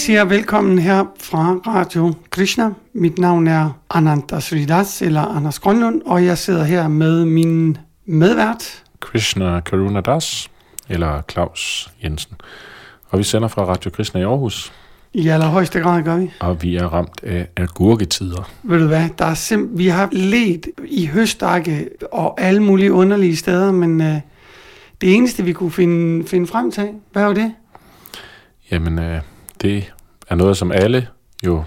Siger velkommen her fra Radio Krishna. Mit navn er Ananta Sridas, eller Anders Grønlund, og jeg sidder her med min medvært. Krishna Karuna Das, eller Claus Jensen. Og vi sender fra Radio Krishna i Aarhus. I allerhøjeste grad gør vi. Og vi er ramt af agurketider. Ved du hvad, der er sim- vi har let i høstakke og alle mulige underlige steder, men øh, det eneste, vi kunne finde, finde frem til, hvad var det? Jamen, øh, det er noget, som alle jo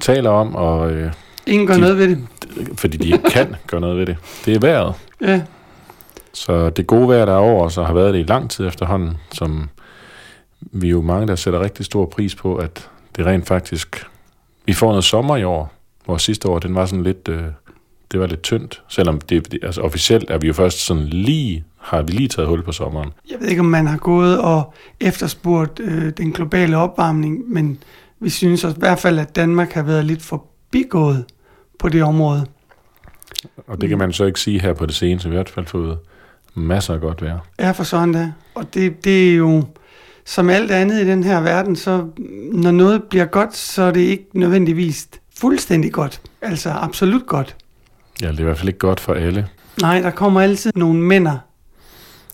taler om, og øh, Ingen gør De- noget ved det. fordi de ikke kan gøre noget ved det. Det er vejret. Ja, Så det gode vejr, der er over os, og har været det i lang tid efterhånden, som vi jo mange, der sætter rigtig stor pris på, at det rent faktisk... Vi får noget sommer i år, hvor sidste år, den var sådan lidt... Øh, det var lidt tyndt, selvom det, det, altså officielt er vi jo først sådan lige, har vi lige taget hul på sommeren. jeg ved ikke, om man har gået og efterspurgt øh, den globale opvarmning, men vi synes også i hvert fald, at Danmark har været lidt forbigået på det område. Og det kan man så ikke sige her på det seneste, i hvert fald fået masser af godt vejr. Ja, for sådan da. Og det, det er jo, som alt andet i den her verden, så når noget bliver godt, så er det ikke nødvendigvis fuldstændig godt. Altså absolut godt. Ja, det er i hvert fald ikke godt for alle. Nej, der kommer altid nogle mænder.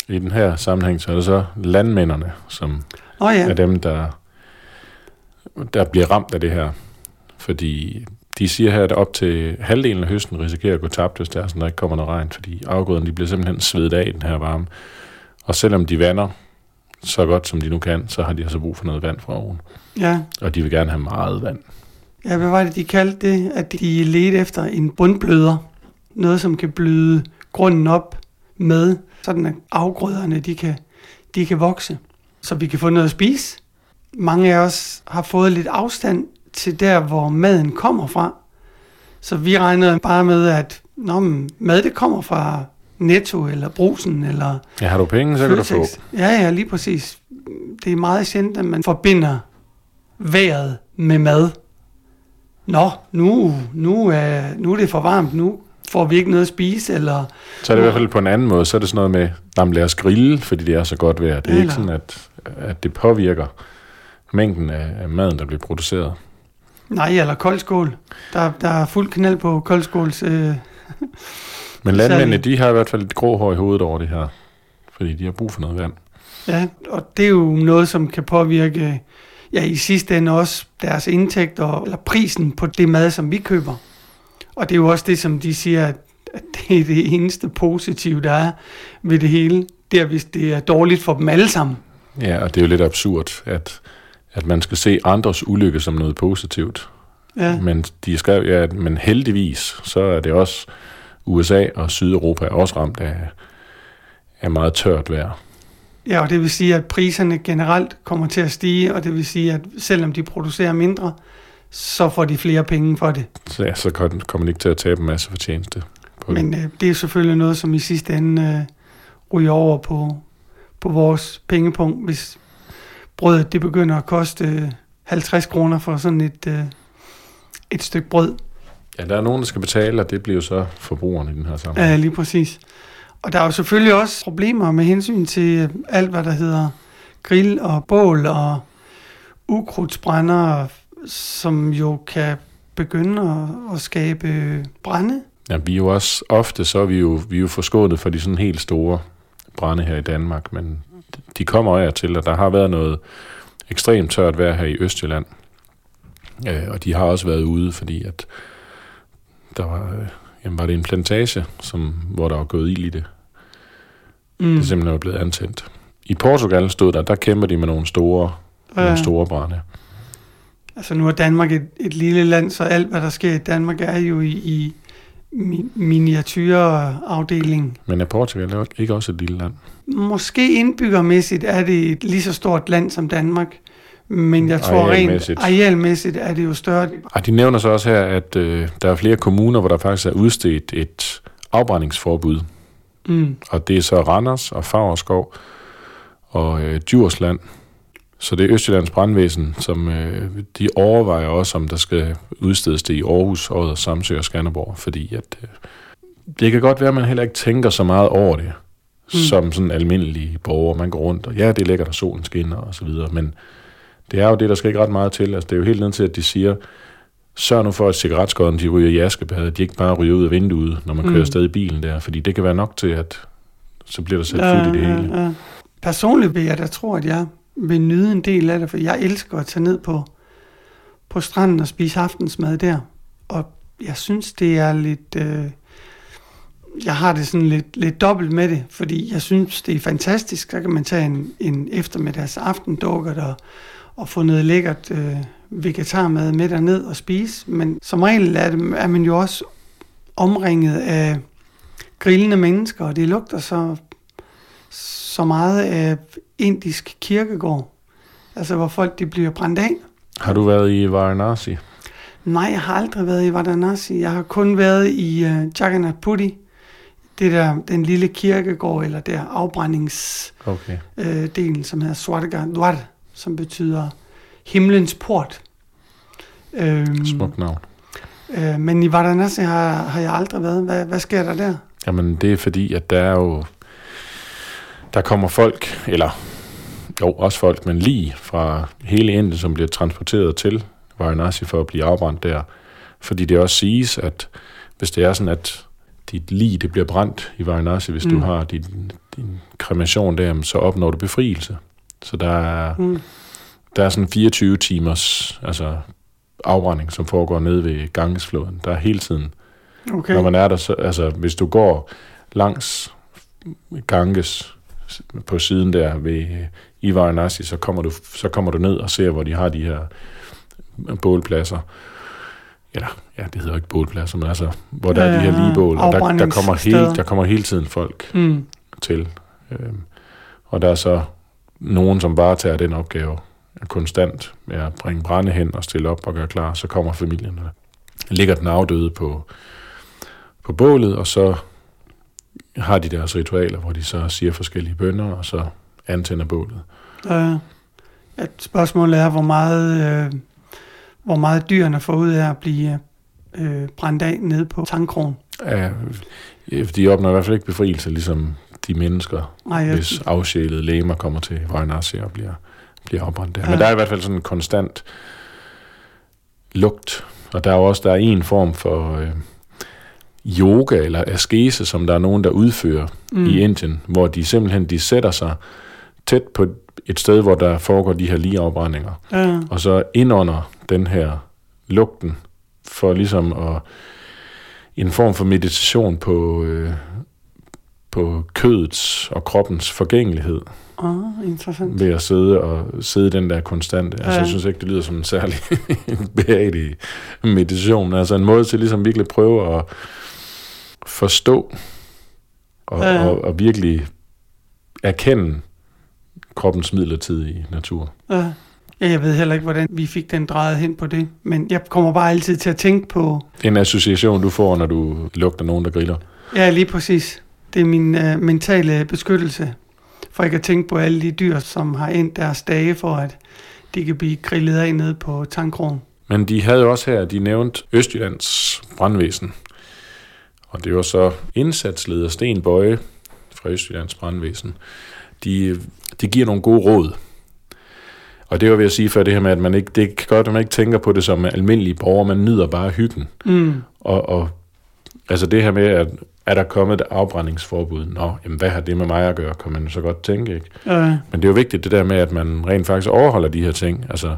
I den her sammenhæng, så er det så landmændene, som Nå ja, af dem, der, der bliver ramt af det her. Fordi de siger her, at op til halvdelen af høsten risikerer at gå tabt, hvis der, er sådan, der ikke kommer noget regn, fordi afgrøderne de bliver simpelthen svedet af i den her varme. Og selvom de vander så godt, som de nu kan, så har de altså brug for noget vand fra oven. ja. Og de vil gerne have meget vand. ja, hvad var det, de kaldte det? At de ledte efter en bundbløder. Noget, som kan bløde grunden op med, sådan at afgrøderne, de kan, de kan vokse. Så vi kan få noget at spise. Mange af os har fået lidt afstand til der, hvor maden kommer fra. Så vi regner bare med, at Nå, men mad det kommer fra Netto eller Brusen eller Ja, har du penge, så kan du få. Ja, ja, lige præcis. Det er meget sjældent, at man forbinder vejret med mad. Nå, nu, nu, er, nu er det for varmt, nu får vi ikke noget at spise, eller... Så er det i hvert fald på en anden måde, så er det sådan noget med, jamen lad os grille, fordi det er så godt vejr. Det er ikke Eller- sådan, at, at det påvirker mængden af, af maden, der bliver produceret. Nej, eller koldskål. Der, der er fuld knald på koldskåls... Øh, Men landmændene, de har i hvert fald et grå hår i hovedet over det her, fordi de har brug for noget vand. ja, og det er jo noget, som kan påvirke, ja, i sidste ende også deres indtægter, eller prisen på det mad, som vi køber. Og det er jo også det, som de siger, at, det er det eneste positive, der er ved det hele. Det er, hvis det er dårligt for dem alle sammen. Ja, og det er jo lidt absurd, at, at man skal se andres ulykke som noget positivt. Ja, Men de skrev, ja, at- men heldigvis, så er det også USA og Sydeuropa er også ramt af, af meget tørt vejr. ja og det vil sige, at priserne generelt kommer til at stige, og det vil sige, at selvom de producerer mindre, så får de flere penge for det. Så, ja, så kom- kommer de ikke til at tabe en masse fortjeneste på det. Men øh, det er selvfølgelig noget, som i sidste ende øh, ryger over på, på vores pengepunkt, hvis brødet det begynder at koste øh, 50 kroner for sådan et, øh, et stykke brød. Ja, der er nogen, der skal betale, og det bliver så forbrugerne i den her sammenhæng. Ja, lige præcis. Og der er jo selvfølgelig også problemer med hensyn til øh, alt, hvad der hedder grill og bål og ukrudtsbrænder, som jo kan begynde at, at skabe brænde. Ja, vi er jo også ofte, så er vi jo, vi er jo forskånet for de sådan helt store brænde her i Danmark, men de kommer af til, og der har været noget ekstremt tørt vejr her i Østjylland. Øh, og de har også været ude, fordi at der var, øh, jamen var det en plantage, som, hvor der var gået ild i det. Mm. Det simpelthen var blevet antændt. I Portugal stod der, der kæmper de med nogle store, Ja. nogle store brænde. Altså nu er Danmark et, et lille land, så alt hvad der sker i Danmark er jo i, i mi- miniatyrafdelingen. Men er Portugal ikke også et lille land? Måske indbyggermæssigt er det et lige så stort land som Danmark, men jeg tror rent arealmæssigt er det jo større. Og de nævner så også her, at øh, der er flere kommuner, hvor der faktisk er udstedt et afbrændingsforbud. Mm. Og det er så Randers og Fagerskov og øh, Djursland. Så det er Østjyllands brandvæsen, som øh, de overvejer også, om der skal udstedes det i Aarhus, Odder, Samsø og Skanderborg. Fordi at, øh, det kan godt være, at man heller ikke tænker så meget over det, mm. som sådan en almindelig borger. Man går rundt, og ja, det er lækkert, at solen skinner og så videre, men det er jo det, der skal ikke ret meget til. Altså, det er jo helt ned til, at de siger, sørg nu for, at cigaretskåden de ryger i askebadet, de ikke bare ryger ud af vinduet, når man kører Mm. stadig i bilen der, fordi det kan være nok til, at så bliver der sat Ja, fuld i det hele. Ja, ja. Personligt vil jeg da tro, at jeg vil nyde en del af det, for jeg elsker at tage ned på, på stranden og spise aftensmad der. Og jeg synes, det er lidt... Øh, jeg har det sådan lidt, lidt dobbelt med det, fordi jeg synes, det er fantastisk. Så kan man tage en, en eftermiddags aftendukkert og, og få noget lækkert øh, vegetarmad med derned og spise. Men som regel er, det, er man jo også omringet af grillende mennesker, og det lugter så, så meget af indisk kirkegård. Altså, hvor folk de bliver brændt af. Har du været i Varanasi? Nej, jeg har aldrig været i Varanasi. Jeg har kun været i uh, Jagannath Puri. Det der, den lille kirkegård, eller der afbrændingsdelen, Okay. øh, delen, som hedder Swarga Dwar, som betyder himlens port. Øhm, Smukt navn. øh, men i Varanasi har, har jeg aldrig været. Hvad, hvad sker der der? Jamen, det er fordi, at der er jo... Der kommer folk, eller jo, også folk, men lige fra hele Indien, som bliver transporteret til Varanasi for at blive afbrændt der. Fordi det også siges, at hvis det er sådan, at dit lig det bliver brændt i Varanasi, hvis mm. du har din, din kremation der, så opnår du befrielse. Så der er, Mm. der er sådan 24 timers altså, afbrænding, som foregår nede ved Gangesfloden. Der er hele tiden Okay. når man er der, så, altså hvis du går langs Ganges på siden der ved i Varanasi, så kommer du, så kommer du ned og ser, hvor de har de her bålpladser. Eller, ja, det hedder ikke bålpladser, men altså, hvor der Ja, er de her ja, lige bål, og der, der, kommer hele, der kommer hele tiden folk Mm. til. Øhm, og der er så nogen, som bare tager den opgave konstant med at bringe brænde hen og stille op og gøre klar. Så kommer familien og ligger den afdøde på, på bålet, og så har de deres ritualer, hvor de så siger forskellige bønder, og så antænder bålet. Øh, et spørgsmål er, hvor meget, øh, hvor meget dyrene får ud af at blive øh, brændt af nede på tankkrogen. Ja, de opnår i hvert fald ikke befrielse, ligesom de mennesker, Nej, hvis afsjælede lægemer kommer til Varanasi og bliver, bliver afbrændt der. Ja. Men der er i hvert fald sådan en konstant lugt, og der er jo også der er en form for øh, yoga eller askese, som der er nogen, der udfører mm. i Indien, hvor de simpelthen de sætter sig tæt på et sted, hvor der foregår de her ligeafbrændinger, Ja, og så indunder den her lugten for ligesom at en form for meditation på, øh, på kødets og kroppens forgængelighed oh, interessant. ved at sidde og sidde den der konstante. Altså, Ja. jeg synes ikke, det lyder som en særlig behagelig meditation. Altså en måde til ligesom virkelig prøve at forstå og, Ja. og, og virkelig erkende kroppens midlertidige natur. Ja. Ja, jeg ved heller ikke, hvordan vi fik den drejet hen på det, men jeg kommer bare altid til at tænke på, En association, du får, når du lugter nogen, der griller. ja, lige præcis, det er min øh, mentale beskyttelse, for ikke at tænke på alle de dyr, som har endt deres dage for, at de kan blive grillet af nede på tankkrogen. Men de havde jo også her, de nævnt Østjyllands brandvæsen. Og det var så indsatsleder Sten Bøje fra Østjyllands brandvæsen. De, de giver nogle gode råd. Og det var ved at sige før det her med, at man ikke, det kan godt, at man ikke tænker på det som almindelige borger, man nyder bare hyggen. Mm. Og, og altså det her med, at er der kommet et afbrændingsforbud? Nå, jamen hvad har det med mig at gøre, kan man så godt tænke, ikke? Øh, Men det er jo vigtigt det der med, at man rent faktisk overholder de her ting. Altså,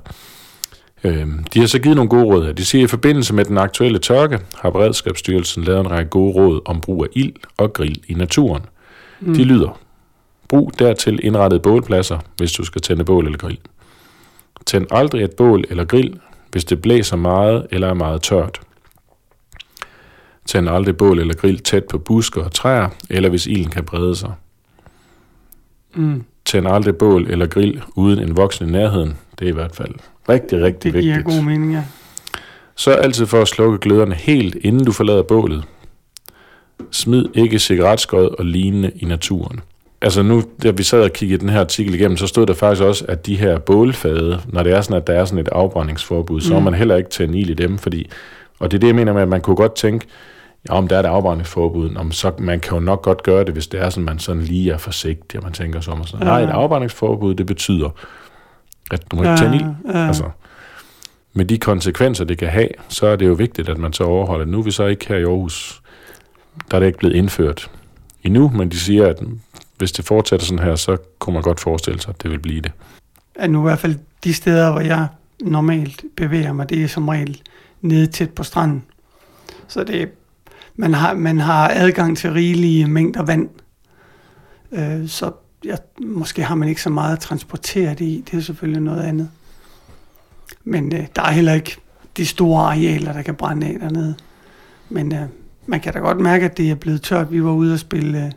de har så givet nogle gode råd her. De siger, at i forbindelse med den aktuelle tørke har Beredskabsstyrelsen lavet en række gode råd om brug af ild og grill i naturen. Mm. De lyder, brug dertil indrettede bålpladser, hvis du skal tænde bål eller grill. Tænd aldrig et bål eller grill, hvis det blæser meget eller er meget tørt. Tænd aldrig bål eller grill tæt på busker og træer, eller hvis ilden kan brede sig. mm. Tænd aldrig bål eller grill uden en voksen i nærheden. Det er i hvert fald rigtig, rigtig Det giver vigtigt. god mening, ja. Så altid for at slukke gløderne helt, inden du forlader bålet. Smid ikke cigaretskod og lignende i naturen. Altså nu, da vi sad og kiggede den her artikel igennem, så stod der faktisk også, at de her bålfade, når det er sådan, at der er sådan et afbrændingsforbud, så må Mm. man heller ikke tænde ild i dem, fordi, og det er det, jeg mener med, at man kunne godt tænke, ja, om der er et afbrændingsforbud, om så man kan jo nok godt gøre det, hvis det er sådan, man sådan lige er forsigtig, og man tænker så om og sådan. Ja. Nej, et afbrændingsforbud, det betyder, at du må ikke tænde ild. ja. Altså, med de konsekvenser, det kan have, så er det jo vigtigt, at man så overholder det. Nu er vi så ikke her i Aarhus, der er det ikke blevet indført endnu, men de siger, at hvis det fortsætter sådan her, så kunne man godt forestille sig, at det vil blive det. er nu i hvert fald de steder, hvor jeg normalt bevæger mig, det er som regel nede tæt på stranden. Så det, man, har, man har adgang til rigelige mængder vand. Øh, så ja, måske har man ikke så meget at transportere det i. Det er selvfølgelig noget andet. Men øh, der er heller ikke de store arealer, der kan brænde af dernede. Men øh, man kan da godt mærke, at det er blevet tørt. Vi var ude og spille, øh,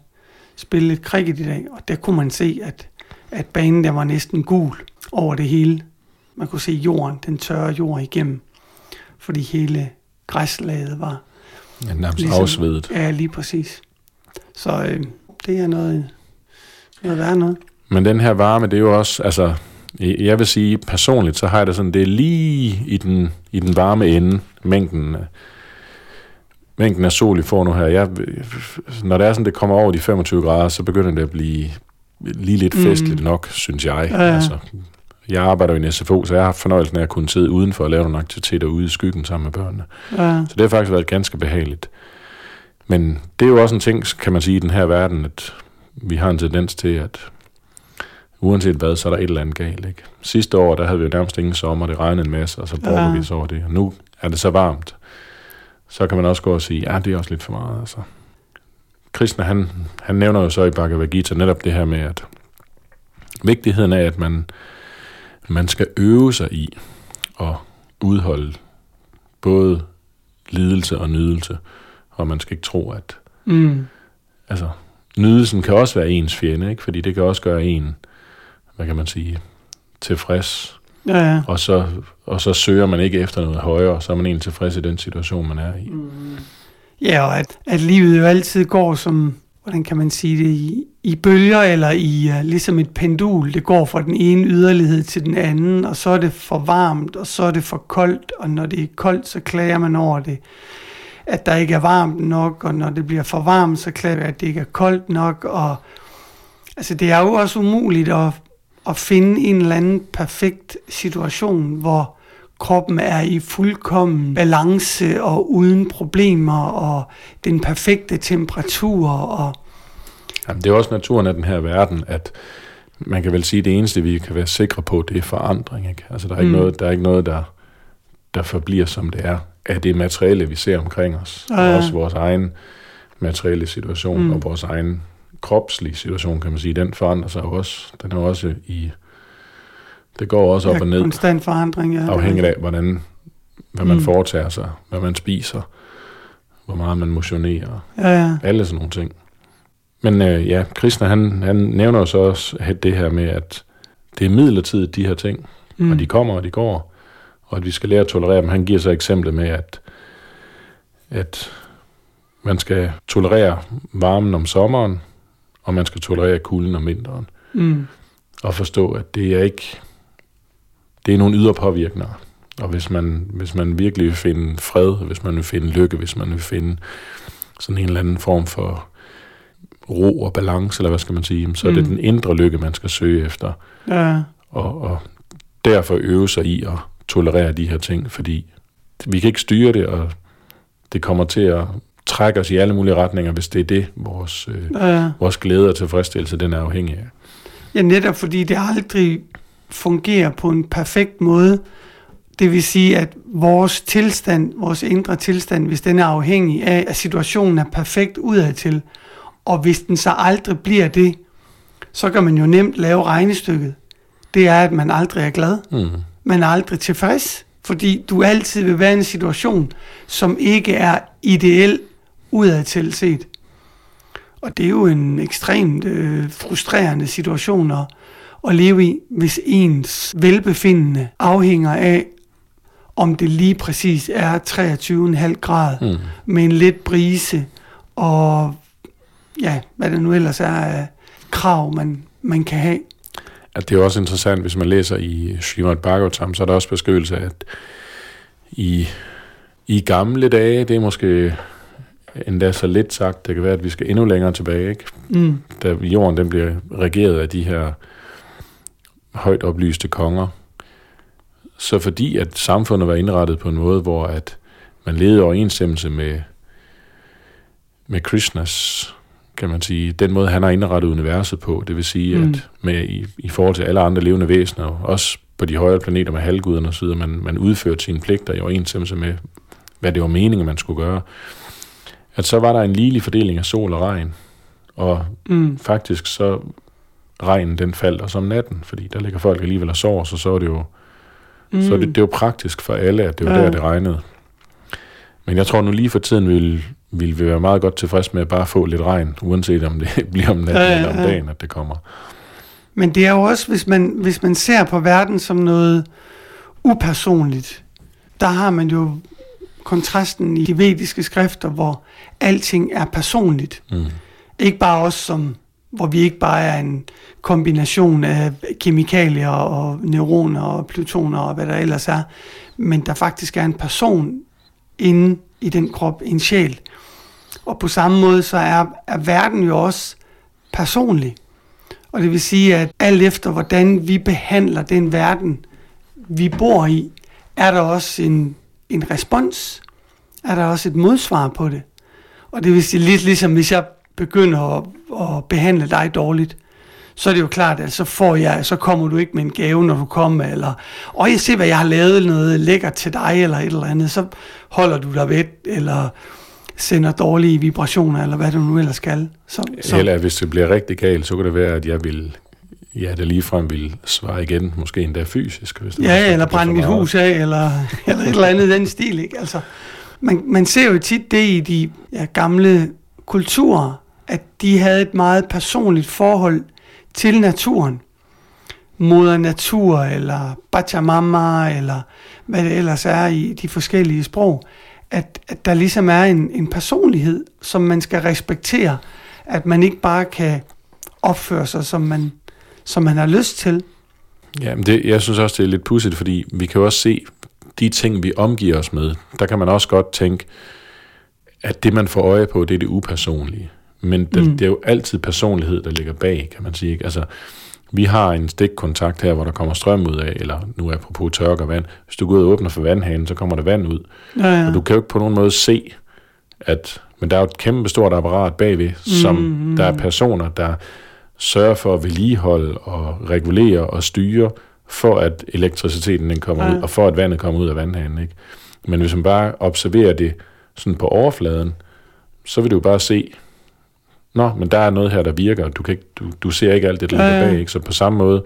spille lidt cricket i dag, og der kunne man se, at, at banen der var næsten gul over det hele. Man kunne se jorden, den tørre jord igennem, fordi hele græslaget var Ja, nærmest ligesom, afsvedet. ja, lige præcis. Så øh, det er noget, noget værre noget. Men den her varme, det er jo også, altså, jeg vil sige personligt, så har jeg det sådan, det er lige i den, i den varme ende, mængden, mængden af sol, I får nu her. Jeg, når det er sådan, det kommer over de 25 grader, så begynder det at blive lige lidt Mm. festligt nok, synes jeg. Ja. Altså, jeg arbejder jo i en SFO, så jeg har haft fornøjelsen af at kunne sidde udenfor og lave nogle aktiviteter ude i skyggen sammen med børnene. Ja, Så det har faktisk været ganske behageligt. Men det er jo også en ting, kan man sige, i den her verden, at vi har en tendens til, at uanset hvad, så er der et eller andet galt. Ikke? Sidste år, der havde vi jo nærmest ingen sommer, det regnede en masse, og så brokker Ja. vi os over det. Og nu er det så varmt. Så kan man også gå og sige, ja, det er også lidt for meget. Altså. Krishna, han, han nævner jo så i Bhagavad Gita netop det her med, at vigtigheden af, at man, man skal øve sig i at udholde både lidelse og nydelse, og man skal ikke tro, at mm, altså, nydelsen kan også være ens fjende, ikke? fordi det kan også gøre en, hvad kan man sige, tilfreds, ja, ja. og så, og så søger man ikke efter noget højere, så er man egentlig tilfreds i den situation, man er i. Ja, og at, at livet jo altid går som, hvordan kan man sige det, i, i bølger, eller i uh, ligesom et pendul. Det går fra den ene yderlighed til den anden, og så er det for varmt, og så er det for koldt, og når det er koldt, så klager man over det, at der ikke er varmt nok, og når det bliver for varmt, så klager at det ikke er koldt nok, og altså det er jo også umuligt at, at finde en eller anden perfekt situation, hvor kroppen er i fuldkommen balance og uden problemer og den perfekte temperatur og Jamen, det er også naturen af den her verden, at man kan vel sige, at det eneste, vi kan være sikre på, det er forandring. Ikke? Altså, der er, ikke Mm. noget, der, er ikke noget, der, der forbliver, som det er, af det materiale, vi ser omkring os. Ja, Og ja. også vores egen materielle situation, Mm. og vores egen kropslige situation, kan man sige, den forandrer sig også. Den er også i... Det går også op ja, og ned, konstant forandring. Ja, afhængigt af, hvordan, hvad man Mm. foretager sig, hvad man spiser, hvor meget man motionerer, Ja, ja. alle sådan nogle ting. Men øh, ja, Krishna, han, han nævner jo så også det her med, at det er midlertidigt, de her ting, mm. og de kommer, og de går, og at vi skal lære at tolerere dem. Han giver så eksemplet med, at, at man skal tolerere varmen om sommeren, og man skal tolerere kulden om vinteren. Mm. Og forstå, at det er ikke, det er nogle ydre påvirkninger. Og hvis man, hvis man virkelig vil finde fred, hvis man vil finde lykke, hvis man vil finde sådan en eller anden form for ro og balance, eller hvad skal man sige, så mm. er det Mm. den indre lykke, man skal søge efter. Ja, Og, og derfor øve sig i at tolerere de her ting, fordi vi kan ikke styre det, og det kommer til at trække os i alle mulige retninger, hvis det er det, vores, øh, ja. vores glæde og tilfredsstillelse, den er afhængig af. ja, netop fordi det aldrig fungerer på en perfekt måde. Det vil sige, at vores tilstand, vores indre tilstand, hvis den er afhængig af, at situationen er perfekt udadtil, og hvis den så aldrig bliver det, så kan man jo nemt lave regnestykket. Det er, at man aldrig er glad. Mm. Man er aldrig tilfreds, fordi du altid vil være i en situation, som ikke er ideel udadtil set. Og det er jo en ekstremt øh, frustrerende situation at, at leve i, hvis ens velbefindende afhænger af, om det lige præcis er 23,5 grad Mm. med en let brise og ja, hvad det nu ellers er af krav, man, man kan have. At det er også interessant, hvis man læser i Srimad Bhagavatam, så er der også beskrivelse af, at i, i gamle dage, det er måske endda så lidt sagt, det kan være, at vi skal endnu længere tilbage, ikke? Mm. da jorden den bliver regeret af de her højt oplyste konger, Så fordi at samfundet var indrettet på en måde, hvor at man levede overensstemmelse med, med Krishnas, kan man sige, den måde, han har indrettet universet på, det vil sige, mm. at med, i, i forhold til alle andre levende væsener, også på de højere planeter med halvguderne osv., man, man udførte sine pligter i overensstemmelse med, hvad det var meningen, man skulle gøre, at så var der en ligelig fordeling af sol og regn, og mm. faktisk så regnen den faldt også om natten, fordi der ligger folk alligevel og sover, så så er det jo, mm. så er det, det var praktisk for alle, at det var ja. der, det regnede. Men jeg tror nu lige for tiden vil, vil vi være meget godt tilfreds med at bare få lidt regn, uanset om det bliver om natten ja, ja, ja. eller om dagen, at det kommer. Men det er jo også, hvis man, hvis man ser på verden som noget upersonligt, der har man jo kontrasten i de vediske skrifter, hvor alting er personligt. Mm. Ikke bare os som hvor vi ikke bare er en kombination af kemikalier og neuroner og plutoner og hvad der ellers er, men der faktisk er en person inde i den krop, en sjæl. Og på samme måde så er, er verden jo også personlig. Og det vil sige, at alt efter hvordan vi behandler den verden, vi bor i, er der også en, en respons, er der også et modsvar på det. Og det vil sige lidt ligesom, hvis jeg begynder at, at behandle dig dårligt, så er det jo klart, at så får jeg, så kommer du ikke med en gave, når du kommer, eller, og jeg ser, hvad jeg har lavet noget lækkert til dig, eller et eller andet, så holder du dig ved, eller sender dårlige vibrationer, eller hvad du nu ellers skal. Så, så. Eller hvis det bliver rigtig galt, så kan det være, at jeg vil ja, det ligefrem vil svare igen, måske endda fysisk. Hvis det ja, var, eller brænde mit hus af, eller, eller et eller andet den stil. Ikke? Altså, man, man ser jo tit det i de ja, gamle kulturer, at de havde et meget personligt forhold til naturen. Moder natur, eller Pachamama, eller hvad det ellers er i de forskellige sprog. At, at der ligesom er en, en personlighed, som man skal respektere. At man ikke bare kan opføre sig, som man, som man har lyst til. Ja, men det, jeg synes også, det er lidt pudsigt, fordi vi kan jo også se de ting, vi omgiver os med. Der kan man også godt tænke, at det, man får øje på, det er det upersonlige. Men det, mm. det er jo altid personlighed, der ligger bag, kan man sige. Ikke? Altså, vi har en stikkontakt her, hvor der kommer strøm ud af, eller nu apropos tørke og vand. Hvis du går ud og åbner for vandhanen, så kommer der vand ud. Ja, ja. Og du kan jo ikke på nogen måde se, at... Men der er jo et kæmpe stort apparat bagved, som mm, der er personer, der sørger for at vedligeholde og regulere og styre, for at elektriciteten den kommer ja. ud, og for at vandet kommer ud af vandhanen. Ikke? Men hvis man bare observerer det sådan på overfladen, så vil du bare se, nå, men der er noget her, der virker, du, kan ikke, du, du ser ikke alt det, der ligger ja, ja. bag, ikke? så på samme måde,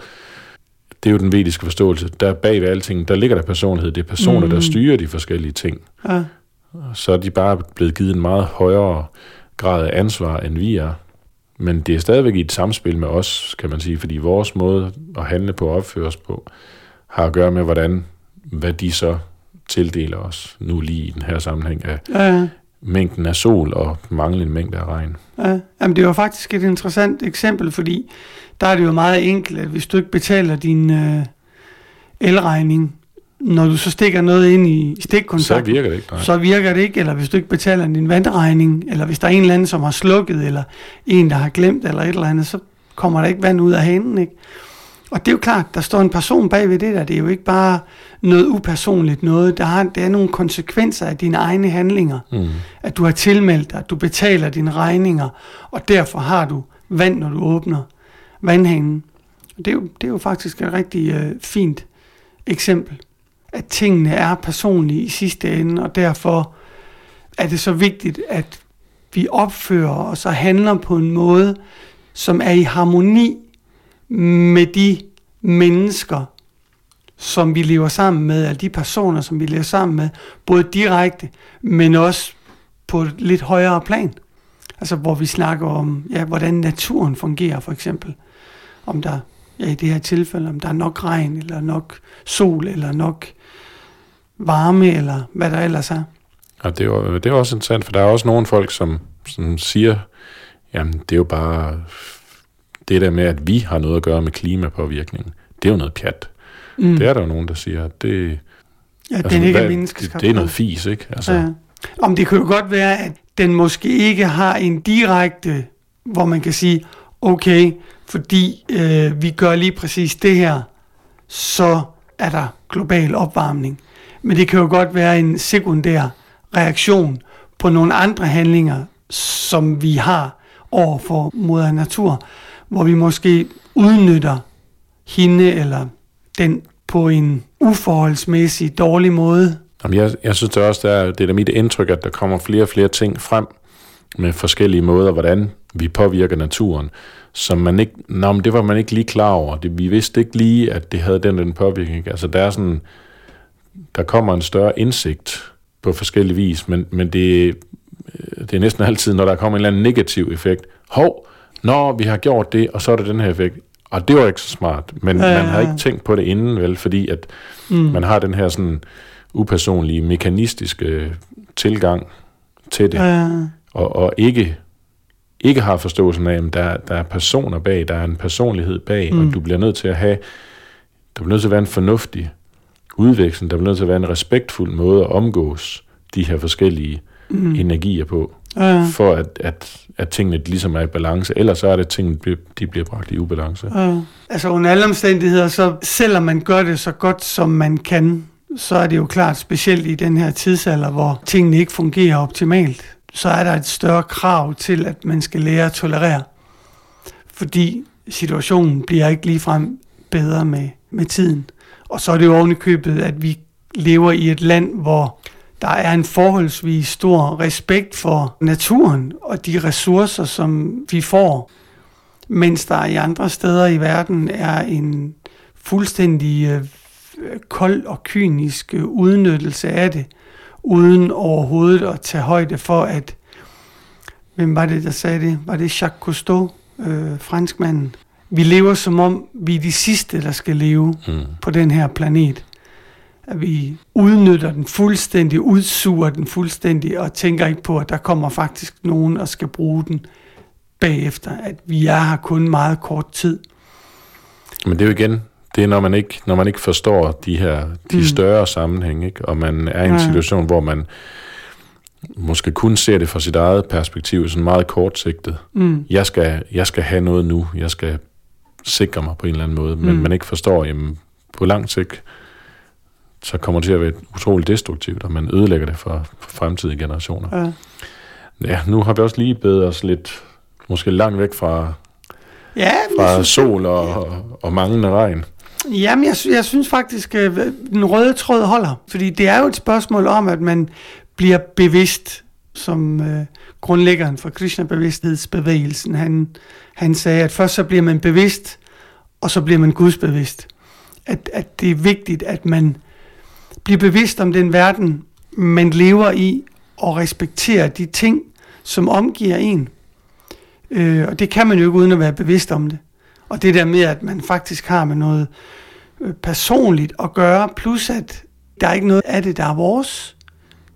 det er jo den vediske forståelse, der bag ved alting, der ligger der personlighed, det er personer, mm. der styrer de forskellige ting. Ja. Så er de bare blevet givet en meget højere grad af ansvar, end vi er. Men det er stadigvæk i et samspil med os, kan man sige, fordi vores måde at handle på og opføre os på, har at gøre med, hvordan, hvad de så tildeler os nu lige i den her sammenhæng af, ja mængden af sol og manglende mængde af regn. Ja, jamen det var faktisk et interessant eksempel, fordi der er det jo meget enkelt, at hvis du ikke betaler din øh, elregning, når du så stikker noget ind i stikkontakten, så virker det ikke. Nej. Så virker det ikke, eller hvis du ikke betaler din vandregning, eller hvis der er en eller anden, som har slukket, eller en, der har glemt, eller et eller andet, så kommer der ikke vand ud af hanen, ikke? Og det er jo klart, der står en person bag ved det der. Det er jo ikke bare noget upersonligt noget. Der, har, der er nogle konsekvenser af dine egne handlinger. Mm. At du har tilmeldt dig, at du betaler dine regninger, og derfor har du vand, når du åbner vandhanen. Og det er jo, det er jo faktisk et rigtig øh, fint eksempel. At tingene er personlige i sidste ende, og derfor er det så vigtigt, at vi opfører os og handler på en måde, som er i harmoni med de mennesker, som vi lever sammen med, eller de personer, som vi lever sammen med, både direkte, men også på et lidt højere plan. Altså hvor vi snakker om, ja, hvordan naturen fungerer for eksempel. Om der, ja i det her tilfælde, om der er nok regn, eller nok sol, eller nok varme, eller hvad der ellers er. Og det er, det er også interessant, for der er også nogle folk, som, som siger, jamen det er jo bare det der med, at vi har noget at gøre med klimapåvirkningen, det er jo noget pjat. Mm. Det er der jo nogen, der siger, at det, ja, altså, den ikke hvad, er det, det er noget fis, ikke? Altså. Ja. Om det kan jo godt være, at den måske ikke har en direkte, hvor man kan sige, okay, fordi øh, vi gør lige præcis det her, så er der global opvarmning. Men det kan jo godt være en sekundær reaktion på nogle andre handlinger, som vi har over for moder natur, hvor vi måske udnytter hende eller den på en uforholdsmæssig dårlig måde. Jamen, jeg, jeg synes det også, det er, det er mit indtryk, at der kommer flere og flere ting frem med forskellige måder, hvordan vi påvirker naturen, som man ikke, nå, men det var man ikke lige klar over. Det, vi vidste ikke lige, at det havde den den påvirkning. Altså der er sådan, der kommer en større indsigt på forskellige vis, men, men det, øh, det er næsten altid, når der kommer en eller anden negativ effekt. Hov, når vi har gjort det, og så er det den her effekt. Og det var ikke så smart, men ja, man har ikke tænkt på det inden, vel, fordi at mm. man har den her sådan upersonlige, mekanistiske tilgang til det, ja. og, og ikke ikke har forståelsen af, at der, der er personer bag, der er en personlighed bag, mm. og du bliver nødt til at have, der bliver nødt til at være en fornuftig udveksling, der bliver nødt til at være en respektfuld måde at omgås de her forskellige mm. energier på, ja. for at, at, at tingene ligesom er i balance, ellers så er det, at tingene de bliver bragt i ubalance. Ja. Altså under alle omstændigheder, så selvom man gør det så godt, som man kan, så er det jo klart, specielt i den her tidsalder, hvor tingene ikke fungerer optimalt, så er der et større krav til, at man skal lære at tolerere. Fordi situationen bliver ikke ligefrem bedre med, med tiden. Og så er det jo ovenikøbet, at vi lever i et land, hvor der er en forholdsvis stor respekt for naturen og de ressourcer, som vi får, mens der i andre steder i verden er en fuldstændig øh, kold og kynisk udnyttelse af det uden overhovedet at tage højde for, at, hvem var det, der sagde det? Var det Jacques Cousteau, øh, franskmanden? Vi lever som om, vi er de sidste, der skal leve mm. på den her planet. At vi udnytter den fuldstændig, udsuger den fuldstændig, og tænker ikke på, at der kommer faktisk nogen, og skal bruge den bagefter. At vi er her kun meget kort tid. Men det er jo igen det er, når man ikke, når man ikke forstår de her de mm. større sammenhæng, ikke? og man er i en ja. situation, hvor man måske kun ser det fra sit eget perspektiv, sådan meget kortsigtet. Mm. Jeg, skal, jeg skal have noget nu, jeg skal sikre mig på en eller anden måde, men mm. man ikke forstår, jamen på lang sigt, så kommer det til at være utroligt destruktivt, og man ødelægger det for, for fremtidige generationer. Ja. ja, nu har vi også lige bedt os lidt, måske langt væk fra, ja, fra synes, sol og, ja. og, og manglende regn. Jamen, jeg, jeg synes faktisk, at øh, den røde tråd holder. Fordi det er jo et spørgsmål om, at man bliver bevidst, som øh, grundlæggeren for Krishna-bevidsthedsbevægelsen, han, han sagde, at først så bliver man bevidst, og så bliver man gudsbevidst. At, at det er vigtigt, at man bliver bevidst om den verden, man lever i, og respekterer de ting, som omgiver en. Øh, og det kan man jo ikke uden at være bevidst om det. Og det der med, at man faktisk har med noget øh, personligt at gøre, plus at der er ikke noget af det, der er vores.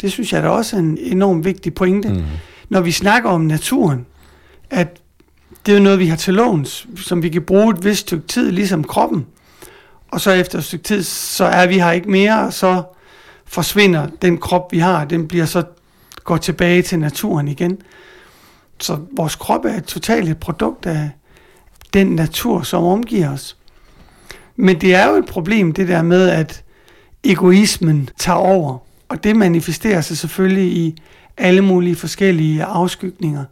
Det synes jeg da også er en enormt vigtig pointe. Mm. Når vi snakker om naturen, at det er jo noget, vi har til låns, som vi kan bruge et vist stykke tid, ligesom kroppen. Og så efter et stykke tid, så er vi her ikke mere, og så forsvinder den krop, vi har, den bliver så går tilbage til naturen igen. Så vores krop er et totalt et produkt af, den natur, som omgiver os. Men det er jo et problem, det der med, at egoismen tager over. Og det manifesterer sig selvfølgelig i alle mulige forskellige afskygninger.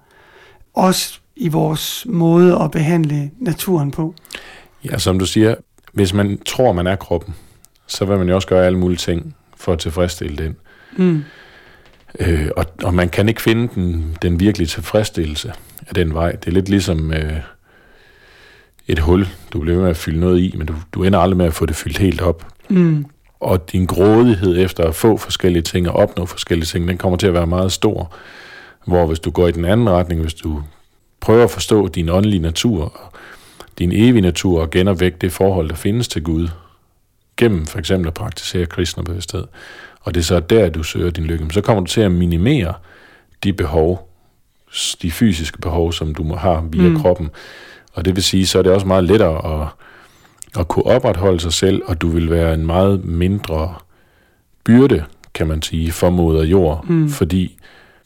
Også i vores måde at behandle naturen på. Ja, som du siger, hvis man tror, man er kroppen, så vil man jo også gøre alle mulige ting for at tilfredsstille den. Mm. Øh, og, og man kan ikke finde den, den virkelige tilfredsstillelse af den vej. Det er lidt ligesom... Øh, et hul, du bliver med at fylde noget i, men du, du ender aldrig med at få det fyldt helt op. Mm. Og din grådighed efter at få forskellige ting og opnå forskellige ting, den kommer til at være meget stor. Hvor hvis du går i den anden retning, hvis du prøver at forstå din åndelige natur, din evige natur og genopvække det forhold, der findes til Gud, gennem for eksempel at praktisere kristne bevidsthed, og det er så der, du søger din lykke, så kommer du til at minimere de behov, de fysiske behov, som du må have via mm. kroppen, og det vil sige, så er det også meget lettere at, at kunne opretholde sig selv, og du vil være en meget mindre byrde, kan man sige, for moder jord, mm. fordi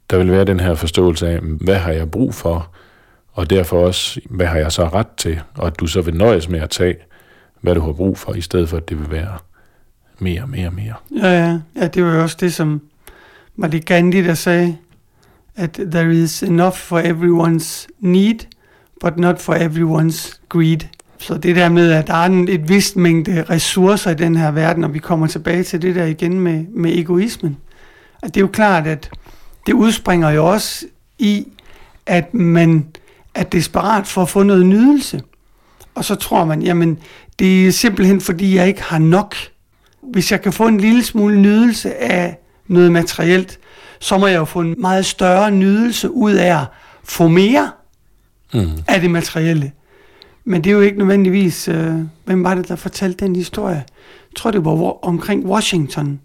der vil være den her forståelse af, hvad har jeg brug for, og derfor også, hvad har jeg så ret til, og at du så vil nøjes med at tage, hvad du har brug for, i stedet for at det vil være mere, mere, mere. Ja, ja. ja, det var jo også det, som var det Gandhi, der sagde, at there is enough for everyone's need, but not for everyone's greed. Så det der med, at der er en, et vist mængde ressourcer i den her verden, og vi kommer tilbage til det der igen med, med egoismen. At det er jo klart, at det udspringer jo også i, at man er desperat for at få noget nydelse. Og så tror man, jamen, det er simpelthen fordi, jeg ikke har nok. Hvis jeg kan få en lille smule nydelse af noget materielt, så må jeg jo få en meget større nydelse ud af at få mere Mm. af det materielle. Men det er jo ikke nødvendigvis, øh, hvem var det, der fortalte den historie? Jeg tror, det var omkring Washington.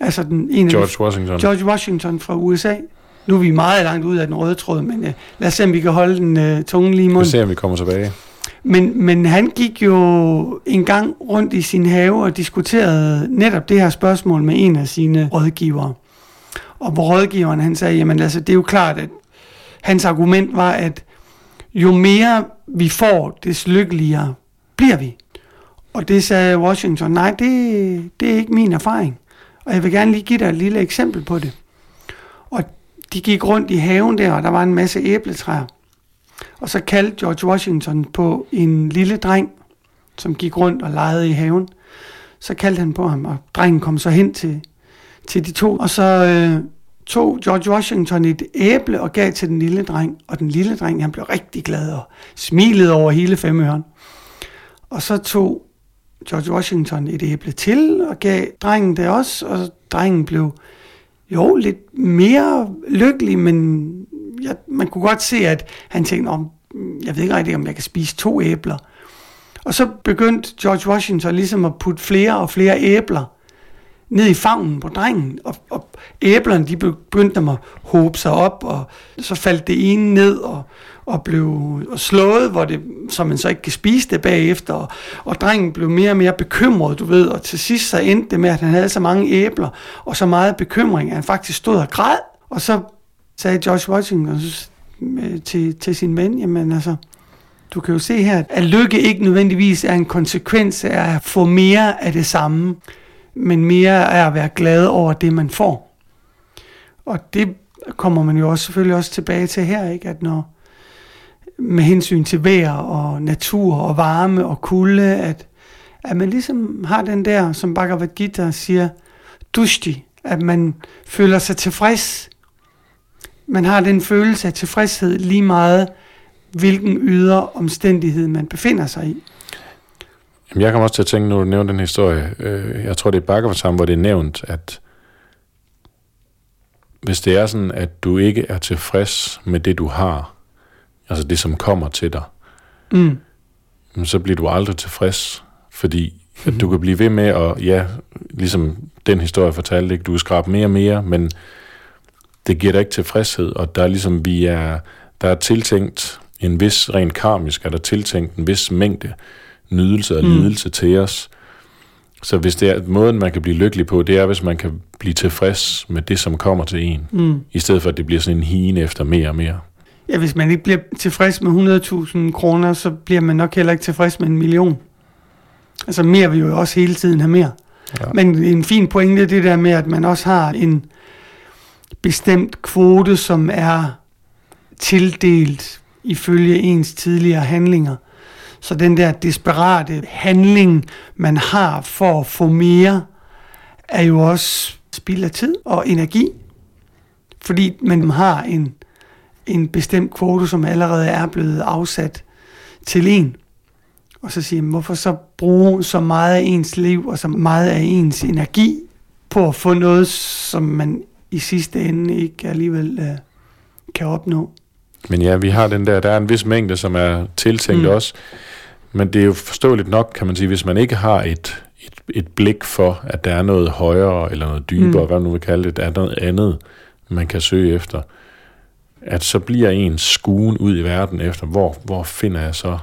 Altså den ene George Washington. George Washington fra USA. Nu er vi meget langt ud af den røde tråd, men øh, lad os se, om vi kan holde den øh, tunge lige i Vi munden. ser, om vi kommer tilbage. Men, men han gik jo en gang rundt i sin have og diskuterede netop det her spørgsmål med en af sine rådgivere. Og hvor rådgiveren han sagde, jamen altså det er jo klart, at hans argument var, at jo mere vi får, des lykkeligere bliver vi. Og det sagde Washington, nej, det, det er ikke min erfaring. Og jeg vil gerne lige give dig et lille eksempel på det. Og de gik rundt i haven der, og der var en masse æbletræer. Og så kaldte George Washington på en lille dreng, som gik rundt og legede i haven. Så kaldte han på ham, og drengen kom så hen til, til de to. Og så øh, tog George Washington et æble og gav til den lille dreng. Og den lille dreng, han blev rigtig glad og smilede over hele femøren. Og så tog George Washington et æble til og gav drengen det også. Og drengen blev jo lidt mere lykkelig, men jeg, man kunne godt se, at han tænkte, om jeg ved ikke rigtig, om jeg kan spise to æbler. Og så begyndte George Washington ligesom at putte flere og flere æbler ned i favnen på drengen, og, og æblerne de begyndte at hobe sig op, og så faldt det ene ned og, og blev slået, hvor det, så man så ikke kan spise det bagefter, og, og drengen blev mere og mere bekymret, du ved, og til sidst så endte det med, at han havde så mange æbler, og så meget bekymring, at han faktisk stod og græd, og så sagde George Washington til, til sin ven, jamen altså, du kan jo se her, at lykke ikke nødvendigvis er en konsekvens af at få mere af det samme, men mere af at være glad over det, man får. Og det kommer man jo også selvfølgelig også tilbage til her, ikke? at når med hensyn til vejr og natur og varme og kulde, at, at man ligesom har den der, som Bhagavad Gita siger, dusti, at man føler sig tilfreds. Man har den følelse af tilfredshed lige meget, hvilken ydre omstændighed man befinder sig i. Jamen, jeg kommer også til at tænke, når du nævner den historie, øh, jeg tror, det er Bhagavatam, hvor det er nævnt, at hvis det er sådan, at du ikke er tilfreds med det, du har, altså det, som kommer til dig, Mm. så bliver du aldrig tilfreds, fordi at du kan blive ved med at, ja, ligesom den historie fortalte, ikke? du kan skrabe mere og mere, men det giver dig ikke tilfredshed, og der er ligesom, vi er, der er tiltænkt en vis, rent karmisk, er der tiltænkt en vis mængde nydelse og Mm. lidelse til os. Så hvis det er måden, man kan blive lykkelig på, det er, hvis man kan blive tilfreds med det, som kommer til en, Mm. i stedet for, at det bliver sådan en hine efter mere og mere. Ja, hvis man ikke bliver tilfreds med 100.000 kroner, så bliver man nok heller ikke tilfreds med en million. Altså mere vil jo også hele tiden have mere. Ja. Men en fin pointe er det der med, at man også har en bestemt kvote, som er tildelt ifølge ens tidligere handlinger. Så den der desperate handling, man har for at få mere, er jo også spild af tid og energi. Fordi man har en, en bestemt kvote, som allerede er blevet afsat til en. Og så siger man, hvorfor så bruge så meget af ens liv og så meget af ens energi på at få noget, som man i sidste ende ikke alligevel øh, kan opnå. Men ja, vi har den der, der er en vis mængde, som er tiltænkt Mm. os, men det er jo forståeligt nok, kan man sige, hvis man ikke har et, et, et blik for, at der er noget højere, eller noget dybere, Mm. mm. hvad man nu vil kalde det, der er noget andet, man kan søge efter, at så bliver ens skuen ud i verden efter, hvor, hvor finder jeg så,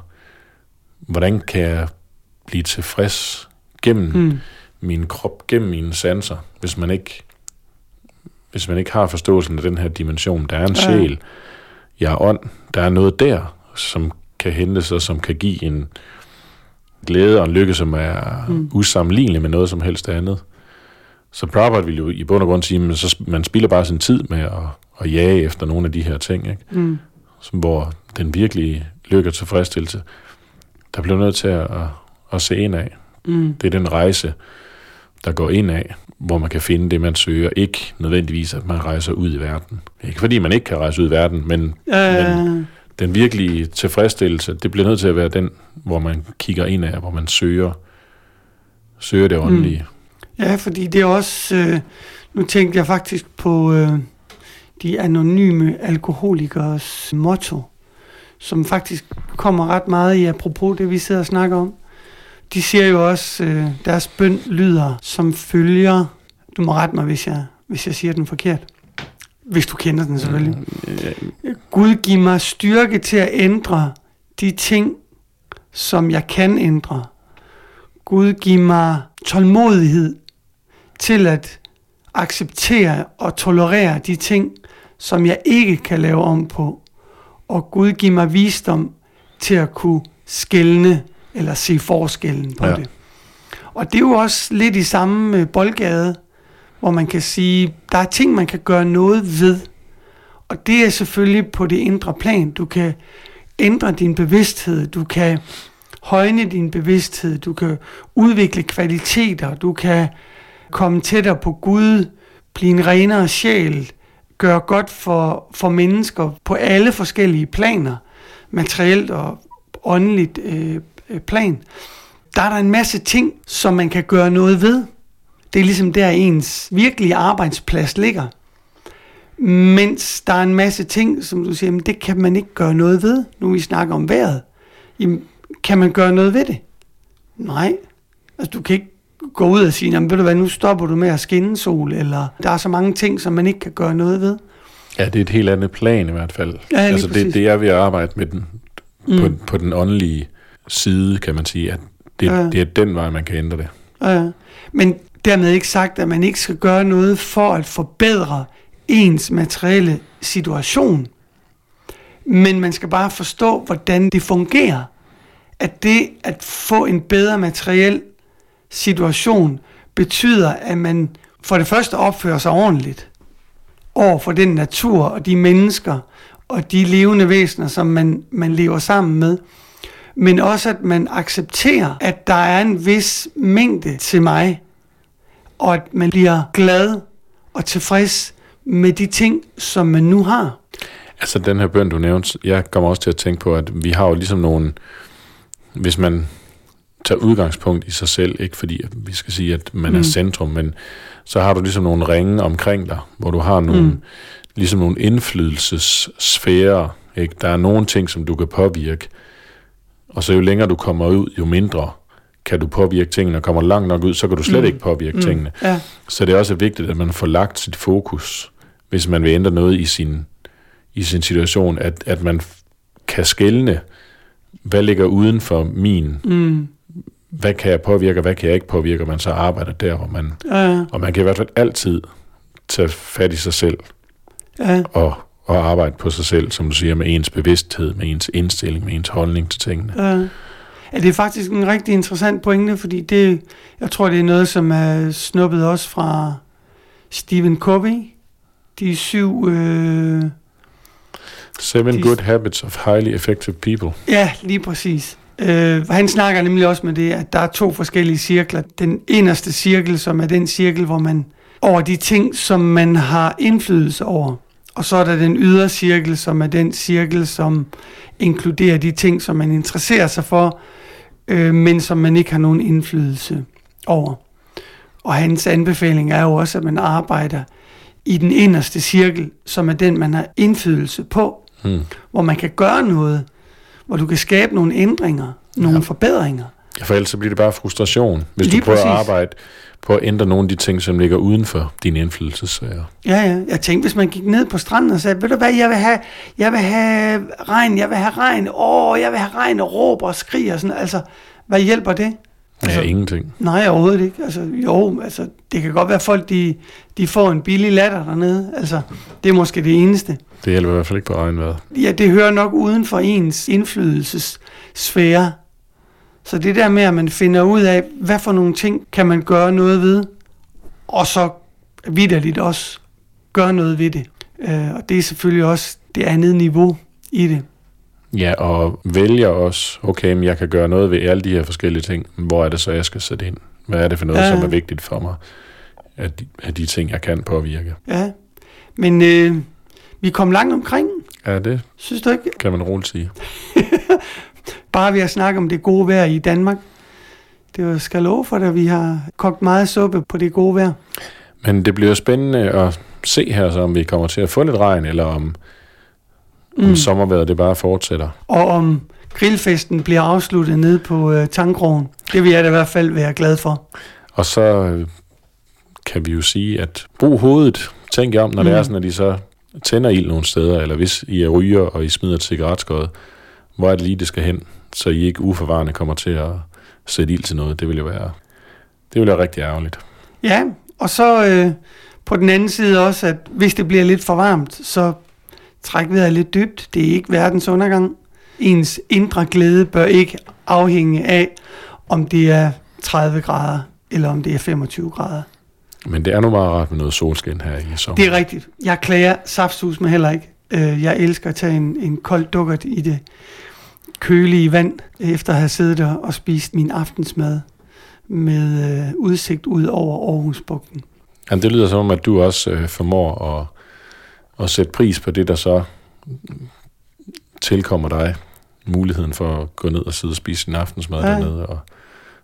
hvordan kan jeg blive tilfreds gennem mm. Min krop, gennem mine sanser, hvis man ikke hvis man ikke har forståelsen af den her dimension, der er en Ja. sjæl, jeg er ånd, der er noget der, som kan hentes og som kan give en, glæde og en lykke, som er mm. usammenlignelig med noget som helst andet. Så Prabhupada vil jo i bund og grund sige, at så man spilder bare sin tid med at, at jage efter nogle af de her ting, ikke? Mm. Som, hvor den virkelige lykke og tilfredsstillelse, der bliver nødt til at, at, at se ind af. Mm. Det er den rejse, der går ind af, hvor man kan finde det, man søger. Ikke nødvendigvis, at man rejser ud i verden. Ikke fordi man ikke kan rejse ud i verden, men, Ja, men den virkelige tilfredsstillelse, det bliver nødt til at være den, hvor man kigger ind af, hvor man søger, søger det åndelige. ja, fordi det er også... Øh, nu tænkte jeg faktisk på øh, de anonyme alkoholikers motto, som faktisk kommer ret meget i apropos det, vi sidder og snakker om. De siger jo også, øh, deres bøn lyder som følger... Du må rette mig, hvis jeg, hvis jeg siger den forkert. Hvis du kender den selvfølgelig. Gud giv mig styrke til at ændre de ting, som jeg kan ændre. Gud giv mig tålmodighed til at acceptere og tolerere de ting, som jeg ikke kan lave om på. Og Gud giv mig visdom til at kunne skelne eller se forskellen på Ja. ja. det. Og det er jo også lidt i samme øh, boldgade, hvor man kan sige, der er ting, man kan gøre noget ved. Og det er selvfølgelig på det indre plan. Du kan ændre din bevidsthed, du kan højne din bevidsthed, du kan udvikle kvaliteter, du kan komme tættere på Gud, blive en renere sjæl, gøre godt for, for mennesker på alle forskellige planer, materielt og åndeligt øh, plan. Der er der en masse ting, som man kan gøre noget ved. Det er ligesom der ens virkelige arbejdsplads ligger. Mens der er en masse ting, som du siger, men det kan man ikke gøre noget ved. Nu vi snakker om vejret. Jamen, kan man gøre noget ved det? Nej. Altså, du kan ikke gå ud og sige, jamen, ved du hvad, nu stopper du med at skinne sol, eller der er så mange ting, som man ikke kan gøre noget ved. Ja, det er et helt andet plan i hvert fald. Ja, altså det, det er ved at arbejde med den, Mm. på, på den åndelige side, kan man sige, at det, Ja. det er den vej, man kan ændre det. Ja. Men dermed ikke sagt, at man ikke skal gøre noget for at forbedre ens materielle situation. Men man skal bare forstå, hvordan det fungerer. At det at få en bedre materiel situation betyder, at man for det første opfører sig ordentligt over for den natur og de mennesker og de levende væsener, som man, man lever sammen med. Men også at man accepterer, at der er en vis mængde til mig, og at man bliver glad og tilfreds med de ting, som man nu har. Altså den her bøn, du nævnte, jeg kommer også til at tænke på, at vi har jo ligesom nogle, hvis man tager udgangspunkt i sig selv, ikke fordi at vi skal sige, at man mm. er centrum, men så har du ligesom nogle ringe omkring dig, hvor du har nogle, mm. Ligesom nogle indflydelsessfærer. Ikke? Der er nogle ting, som du kan påvirke, og så jo længere du kommer ud, jo mindre kan du påvirke tingene, og kommer langt nok ud, så kan du slet mm. Ikke påvirke mm. tingene. Ja, Så det er også vigtigt, at man får lagt sit fokus, hvis man vil ændre noget i sin, i sin situation, at, at man kan skelne, hvad ligger uden for min, mm. Hvad kan jeg påvirke, og hvad kan jeg ikke påvirke, og man så arbejder der, hvor man, ja, og man kan i hvert fald altid tage fat i sig selv, ja. og, og arbejde på sig selv, som du siger, med ens bevidsthed, med ens indstilling, med ens holdning til tingene. Ja. Ja, det er faktisk en rigtig interessant pointe, fordi det, jeg tror, det er noget, som er snuppet også fra Stephen Covey. De syv... Øh, Seven De- good habits of highly effective people. ja, lige præcis. Øh, han snakker nemlig også med det, at der er to forskellige cirkler. Den inderste cirkel, som er den cirkel, hvor man over de ting, som man har indflydelse over. Og så er der den ydre cirkel, som er den cirkel, som inkluderer de ting, som man interesserer sig for, øh, men som man ikke har nogen indflydelse over. Og hans anbefaling er jo også, at man arbejder i den inderste cirkel, som er den, man har indflydelse på, Hmm. hvor man kan gøre noget, hvor du kan skabe nogle ændringer, nogle Ja. forbedringer. Ja, for ellers så bliver det bare frustration, hvis Lige du prøver at præcis. arbejde på at ændre nogle af de ting, som ligger uden for din indflydelsesfære. Ja, ja. Jeg tænkte, hvis man gik ned på stranden og sagde, ved du hvad, jeg vil have, jeg vil have regn, jeg vil have regn, åh, jeg vil have regn, og råber og skriger og sådan, altså, hvad hjælper det? Altså, ja, ingenting. Nej, overhovedet ikke. Altså, jo, altså, det kan godt være, at folk de, de får en billig latter dernede. Altså, det er måske det eneste. Det hjælper i hvert fald ikke på regnvejret. Ja, det hører nok uden for ens indflydelsessfære. Så det der med, at man finder ud af, hvad for nogle ting kan man gøre noget ved, og så vidderligt også gøre noget ved det. Øh, og det er selvfølgelig også det andet niveau i det. Ja, og vælger også, okay, men jeg kan gøre noget ved alle de her forskellige ting. Hvor er det så, jeg skal sætte ind? Hvad er det for noget, ja. Som er vigtigt for mig? Af de, af de ting, jeg kan påvirke. Ja. Men øh, vi kom langt omkring, Ja, det synes du ikke? kan man roligt sige. Bare ved at snakke om det gode vejr i Danmark. Det var skal love for det, vi har kogt meget suppe på det gode vejr. Men det bliver spændende at se her, så om vi kommer til at få lidt regn, eller om, mm. om sommervejret det bare fortsætter. Og om grillfesten bliver afsluttet nede på øh, tankrogen. Det vil jeg da i hvert fald være glad for. Og så øh, kan vi jo sige, at brug hovedet, tænk jer om, når mm. det Mm. er sådan, at I så tænder ild nogle steder, eller hvis I er ryger, og I smider et cigaretskod, hvor er det lige, det skal hen, så I ikke uforvarende kommer til at sætte ild til noget. Det vil jo være, det vil være rigtig ærgerligt. Ja, og så øh, på den anden side også, at hvis det bliver lidt for varmt, så træk vejret lidt dybt. Det er ikke verdens undergang. Ens indre glæde bør ikke afhænge af, om det er 30 grader, eller om det er 25 grader. Men det er nu meget rart med noget solskin her i sommer. Det er rigtigt. Jeg klager saftsus med heller ikke. Øh, Jeg elsker at tage en, en kold dukkert i det kølige vand, efter at have siddet der og spist min aftensmad med øh, udsigt ud over Aarhusbugten. Jamen, det lyder som om, at du også øh, formår at, at sætte pris på det, der så tilkommer dig. Muligheden for at gå ned og sidde og spise sin aftensmad ja. dernede og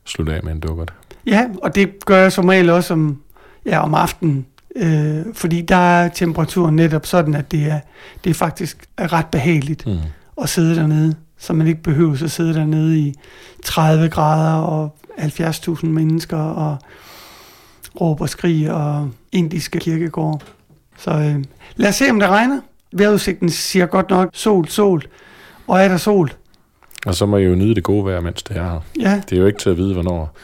slutte af med en dukkert. Ja, og det gør jeg som regel også om, ja, om aftenen, øh, fordi der er temperaturen netop sådan, at det er, det er faktisk er ret behageligt Mm. at sidde dernede, så man ikke behøver at sidde dernede i 30 grader og 70.000 mennesker og råbe og skrige og indiske kirkegård. Så øh, lad os se, om det regner. Vejrudsigten siger godt nok sol, sol. Og er der sol? Og så må I jo nyde det gode vejr, mens det er her. Ja, Det er jo ikke til at vide, hvornår,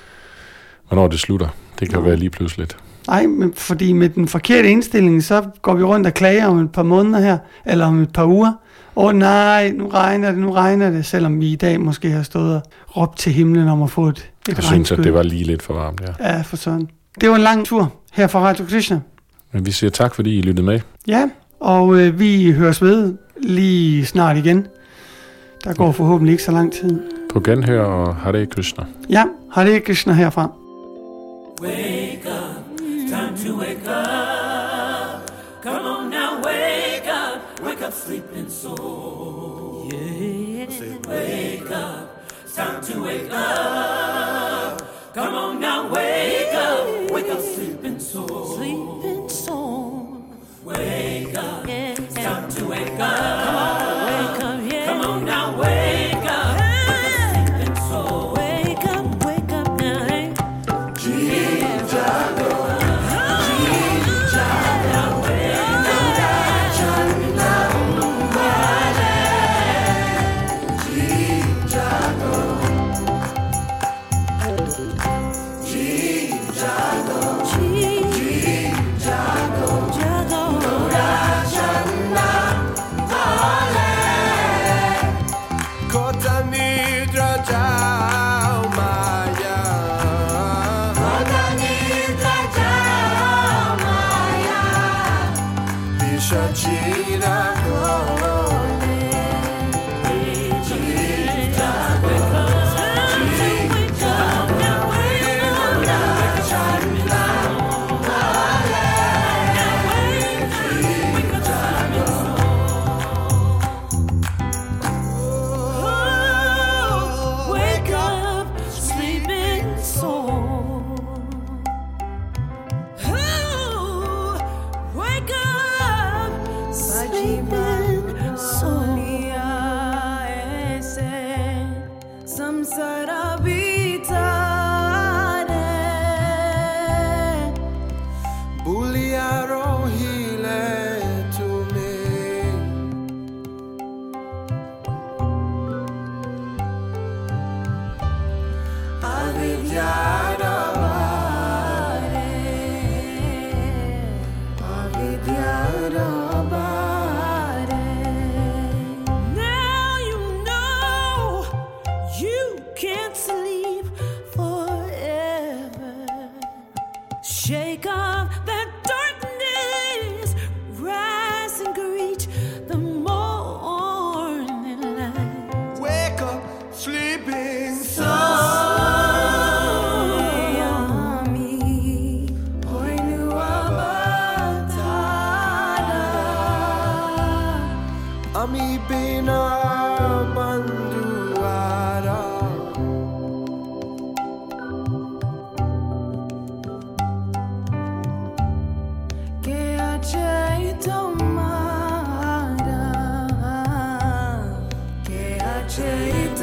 hvornår det slutter. Det kan jo være lige pludseligt. Nej, men fordi med den forkerte indstilling, så går vi rundt og klager om et par måneder her, eller om et par uger. Åh oh, nej, nu regner det, nu regner det, selvom vi i dag måske har stået og råbt til himlen om at få et, et Jeg synes, at det var lige lidt for varmt, ja. Ja, for sådan. Det var en lang tur her fra Radio Krishna. Men vi siger tak, fordi I lyttede med. Ja, og øh, vi høres ved lige snart igen. Der går forhåbentlig ikke så lang tid. På genhør og Hare Krishna. Ja, Hare Krishna herfra. Wake up, time to wake up. Come on now, wake up, wake up, sleeping soul. Yeah. Wake up, it's time to wake up. Come on now, wake up, wake up, sleeping soul. Sleeping soul. Wake up, it's time to wake up. baby.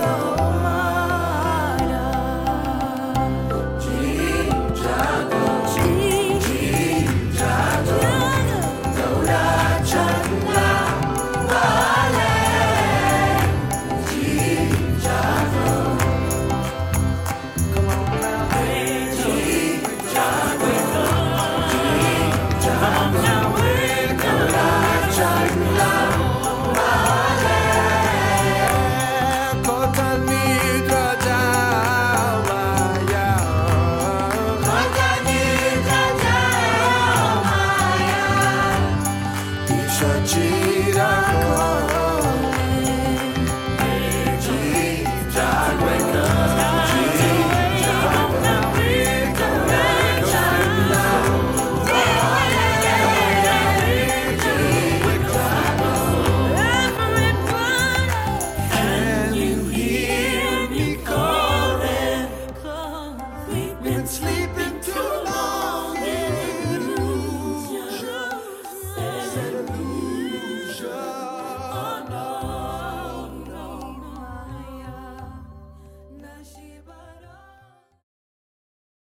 so much.